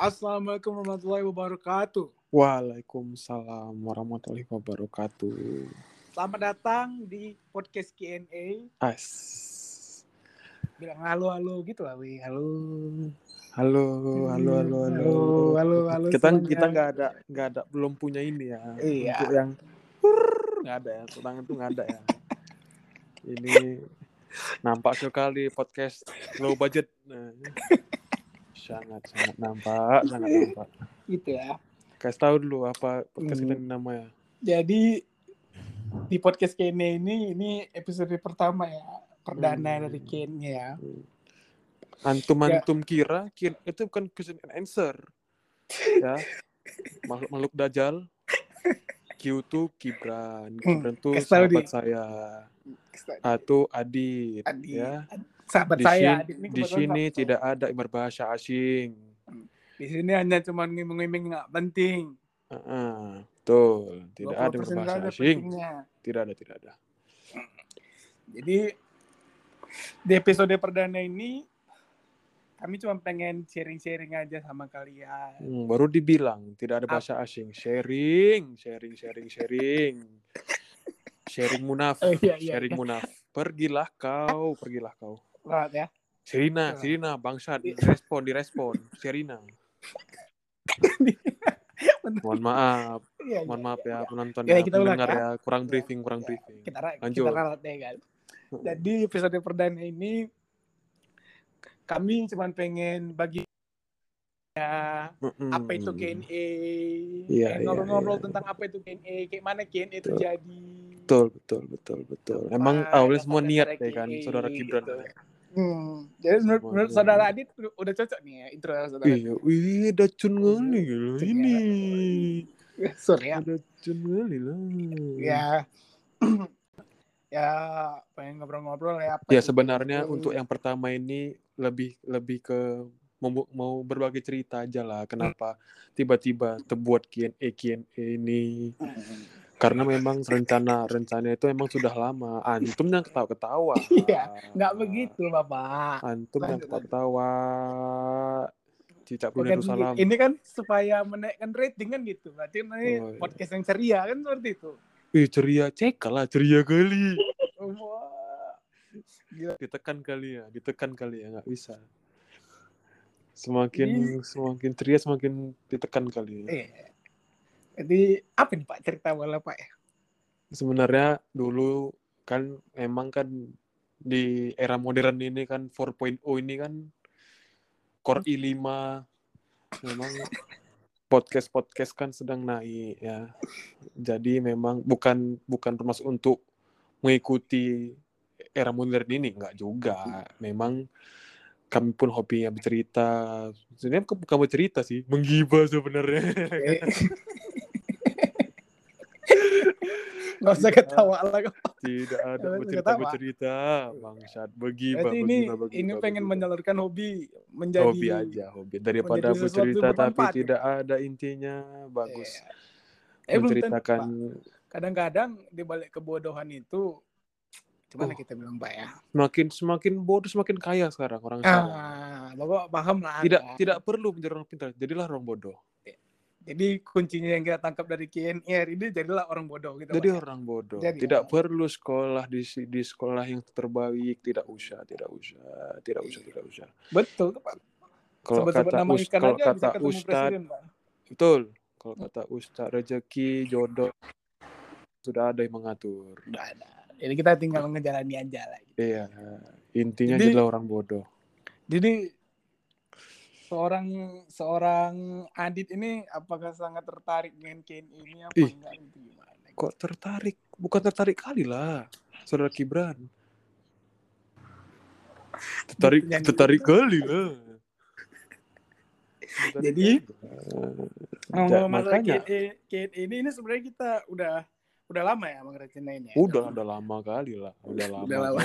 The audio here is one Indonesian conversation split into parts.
Assalamualaikum warahmatullahi wabarakatuh. Waalaikumsalam warahmatullahi wabarakatuh. Selamat datang di podcast Q&A. As. Bilang halo-halo gitu lah, Wi. Halo. Halo, halo, halo, halo. Halo, halo, halo Kita semuanya. kita nggak ada nggak ada belum punya ini ya. Iya. Untuk yang nggak ada ya. Tangan tuh nggak ada ya. Ini nampak sekali podcast low budget. Nah, sangat sangat nampak, sangat nampak. Gitu ya. Kasih tahu dulu apa podcast kita Hmm. ini namanya. Jadi di podcast Q&A ini ini episode pertama ya. Perdana Hmm. dari Q&A ya. Antum-antum kira kin- itu bukan question and answer. Ya. Makhluk makhluk dajal. Q tuh tuh kasih tahu, sahabat Di. saya. Atau Adit, Adi, ya. Sahabat Di saya. sini, di sini sahabat tidak saya. ada yang berbahasa asing. Di sini hanya cuma ngiming-ngiming nggak penting. Heeh, betul. Tidak ada yang 20% berbahasa saja asing. pentingnya. Tidak ada, tidak ada. Jadi di episode perdana ini kami cuma pengen sharing-sharing aja sama kalian. Hmm, baru dibilang tidak ada bahasa asing. Sharing, sharing, sharing, sharing. Sharing munaf, Oh, iya, iya, sharing iya. munaf. Pergilah kau, pergilah kau. Lewat ya. Serina, Iya. Serina, bangsat, direspon, direspon. Serina. Mohon maaf, Iya, mohon iya, maaf iya, ya penonton Ya, ya, kita ulang pendengar ya. ya, kurang Ya, briefing, kurang iya. briefing. Kita Lanjut. kita ralat ya kan. Jadi episode perdana ini kami cuma pengen bagi ya Mm-mm. apa itu Iya, eh, iya, ngobrol-ngobrol iya. tentang apa itu Q&A, kayak mana Q&A itu Betul. jadi. Betul, betul, betul, betul. Apa Emang awalnya semua niat ya kan, saudara Gibran. gitu. Hmm. Jadi menurut, saudara Adit udah cocok nih ya intro saudara. Iya, wih, dacun kali gitu. Cek Ini. Sorry ya. Dacun kali lah. Ya. ya pengen ngobrol-ngobrol ya. apa Ya itu sebenarnya Q&A. untuk yang pertama ini lebih lebih ke mau, mau berbagi cerita aja lah kenapa tiba-tiba terbuat Q&A Q&A ini karena memang rencana rencana itu emang sudah lama antum yang ketawa-ketawa Iya, nggak begitu Bapak. antum yang Lanjut, ketawa-ketawa cicak Bukan Brunei salam ini kan supaya menaikkan rating kan gitu. Berarti ini Oh, iya. podcast yang ceria kan seperti itu. Ih, ceria cek lah ceria kali. Gila. ditekan kali ya ditekan kali ya nggak bisa semakin semakin ceria semakin ditekan kali ya. Eh. Jadi apa nih Pak cerita bola Pak ya? sebenarnya dulu kan emang kan di era modern ini kan 4.0 ini kan Core i5 memang podcast-podcast kan sedang naik ya. Jadi memang bukan bukan termasuk untuk mengikuti era modern ini enggak juga. Memang kami pun hobinya bercerita. Sebenarnya bukan bercerita sih, menggibah sebenarnya. Eh. Nggak usah ketawa lah. Tidak ada bercerita bercerita, bangsat. Begibah, Berarti ini ini pengen menyalurkan hobi menjadi hobi aja, hobi. Daripada bercerita tapi ya. tidak ada intinya, bagus. Iya. Eh, Menceritakan. Kadang-kadang di balik kebodohan itu gimana Oh. kita bilang Pak ya? semakin semakin bodoh semakin kaya sekarang orang sekarang. Ah, Bapak paham lah. Tidak kan? tidak perlu menjadi orang pintar, jadilah orang bodoh. Jadi kuncinya yang kita tangkap dari KNR ini jadilah orang bodoh gitu. Jadi Pak, ya? orang bodoh. Jadi tidak orang- perlu sekolah di di sekolah yang terbaik, tidak usah, tidak usah, tidak usah, tidak usah. Betul Pak. Kalau kata us, kalau kata ustad, betul. Kalau kata ustad rezeki, jodoh sudah ada yang mengatur. Udah ada. Jadi kita tinggal ngejalani aja lah. Iya, intinya Jadi- adalah orang bodoh. Jadi seorang seorang Adit ini apakah sangat tertarik dengan KNI ini apa Ih. enggak itu gimana? Kok tertarik? Bukan tertarik kali lah, saudara Kibran. Tertarik, tertarik kali lah. Tertarik Jadi. Ngomong masalah KNI ini ini sebenarnya kita udah udah lama ya ngerencanain ya. udah udah lama kali lah, udah lama, Udah lama.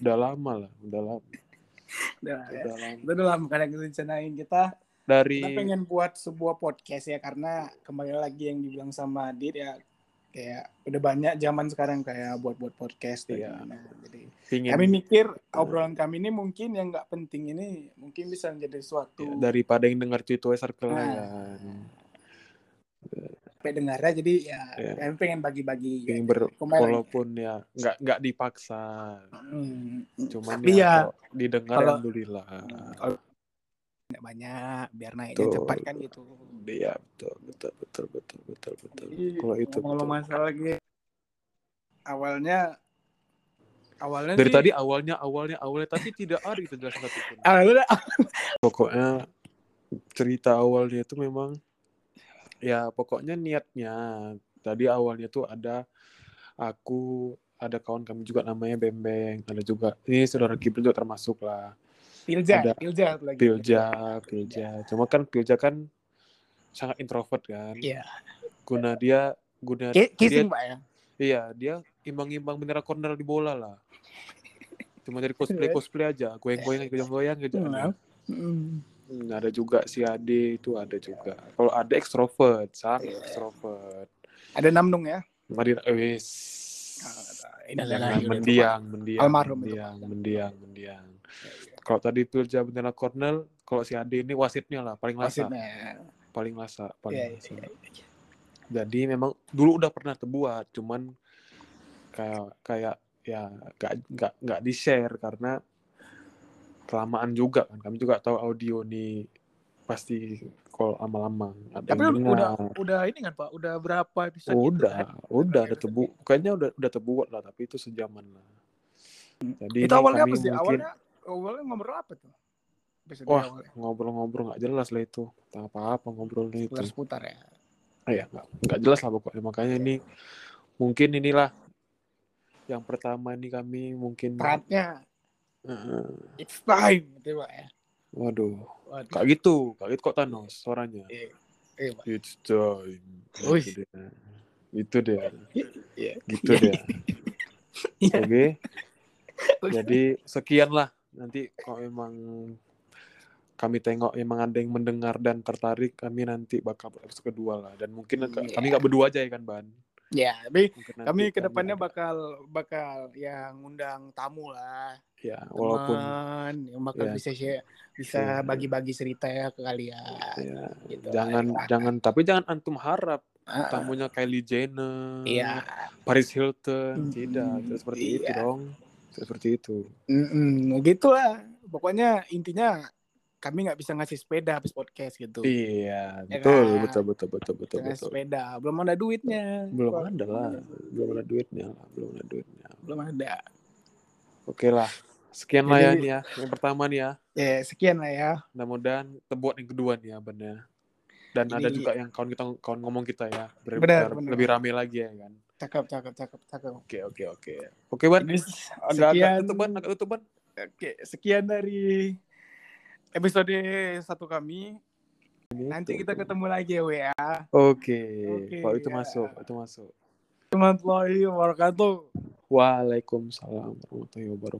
Udah lama lah, udah lama, Udah, ya. udah lama. Udah lama kadang ngerencanain kita Dari kita pengen buat sebuah podcast ya karena kembali lagi yang dibilang sama Adit ya kayak udah banyak zaman sekarang kayak buat-buat podcast Iya. gimana. Jadi Pingin kami mikir obrolan kami ini mungkin yang nggak penting ini mungkin bisa menjadi suatu ya, daripada yang dengar cuy circle Nah. kan. Sampai dengarnya jadi ya Iya. kami pengen bagi-bagi Pengen ya. ber Kemarin. walaupun ya nggak nggak dipaksa. Hmm, Cuman tapi ya, ya kalau didengar kalau- alhamdulillah. kalau nggak banyak biar naiknya Betul. cepat kan gitu. Iya betul betul betul betul betul betul. Jadi, Kalau itu betul. masalah lagi awalnya awalnya Dari sih- tadi awalnya awalnya awalnya tapi tidak ada itu jelas satu pun. awalnya Pokoknya cerita awalnya itu memang ya pokoknya niatnya tadi awalnya tuh ada aku ada kawan kami juga namanya Bembeng ada juga ini saudara Gibran juga termasuk lah Pilja, Ada Pilja lagi. Pilja Pilja cuma kan Pilja kan sangat introvert kan Iya. guna dia guna Kissing Pak ya. iya dia imbang-imbang bendera corner di bola lah cuma dari cosplay cosplay aja goyang-goyang goyang-goyang gitu Hmm. Hmm. Hmm, ada juga si Ade itu ada juga. Kalau ada ekstrovert, sangat Iya. ekstrovert. Ada Namnung ya. Madina wis. Ini Jangan adalah mendiang, mendiang, Almarhum itu, mendiang, mendiang, mendiang. Kalau tadi Pilja Bendera Cornel, kalau si Ade ini wasitnya lah, paling lasa, Wasitnya. paling lasa, paling Iya, lasa. iya, iya. Jadi memang dulu udah pernah terbuat, cuman kayak kayak ya nggak nggak nggak di share karena kelamaan juga kan. Kami juga tahu audio nih pasti kalau lama-lama Tapi yang udah dengar. udah ini kan Pak, udah berapa episode gitu udah kan? udah ada tebu kayaknya udah udah terbuat lah tapi itu sejaman lah jadi Itu awalnya apa sih? mungkin Awalnya awalnya ngobrol apa tuh? Episode Wah. ngobrol-ngobrol nggak jelas lah itu tak apa-apa ngobrolnya itu Seputar-seputar ya. ah, ya nggak nggak jelas lah pokoknya makanya ini mungkin inilah yang pertama ini kami mungkin Saatnya eh, it's time gitu Pak ya. waduh Waduh. kayak gitu kayak gitu kok Thanos suaranya Iya, iya, Pak. it's time Wih. itu dia itu dia Iya. gitu dia Iya. oke Jadi sekian lah nanti kalau memang kami tengok emang ada yang mendengar dan tertarik kami nanti bakal episode kedua lah dan mungkin Iya. kami nggak berdua aja ya kan ban Ya, tapi Mungkin kami ke depannya ada- bakal bakal yang ngundang tamu lah, ya walaupun teman yang bakal ya. bisa share, bisa Iya. bagi-bagi cerita ya ke kalian. ya, Gitu. jangan Silahkan. jangan tapi jangan antum harap Ah, tamunya Kylie Jenner Iya. Paris Hilton Hmm, tidak tidak seperti itu iya. dong tidak seperti itu Mm-mm, gitu lah. Pokoknya intinya kami nggak bisa ngasih sepeda habis podcast gitu. iya Ya betul kan? betul betul betul betul betul sepeda, belum ada duitnya. belum Pak. ada lah belum ada duitnya lah belum ada duitnya Belum ada. Oke lah. Sekian lah ya nih ya. Yang pertama nih ya. Ya, sekian lah ya. Mudah-mudahan terbuat yang kedua nih ya Ben ya. Dan ada Jadi- juga yang kawan kita kawan ngomong kita ya. Benar, benar. Lebih rame lagi ya kan. Cakep, cakep, cakep, cakep. Oke oke oke. Oke Ban. Ini Agak agak sekian. tutup Ban, agak tutup Ban. Oke, sekian dari episode satu kami. Nanti kita ketemu lagi ya. Oke. Oke, Kalau itu ya. masuk, itu masuk. Warahmatullahi wabarakatuh. Waalaikumsalam warahmatullahi wabarakatuh.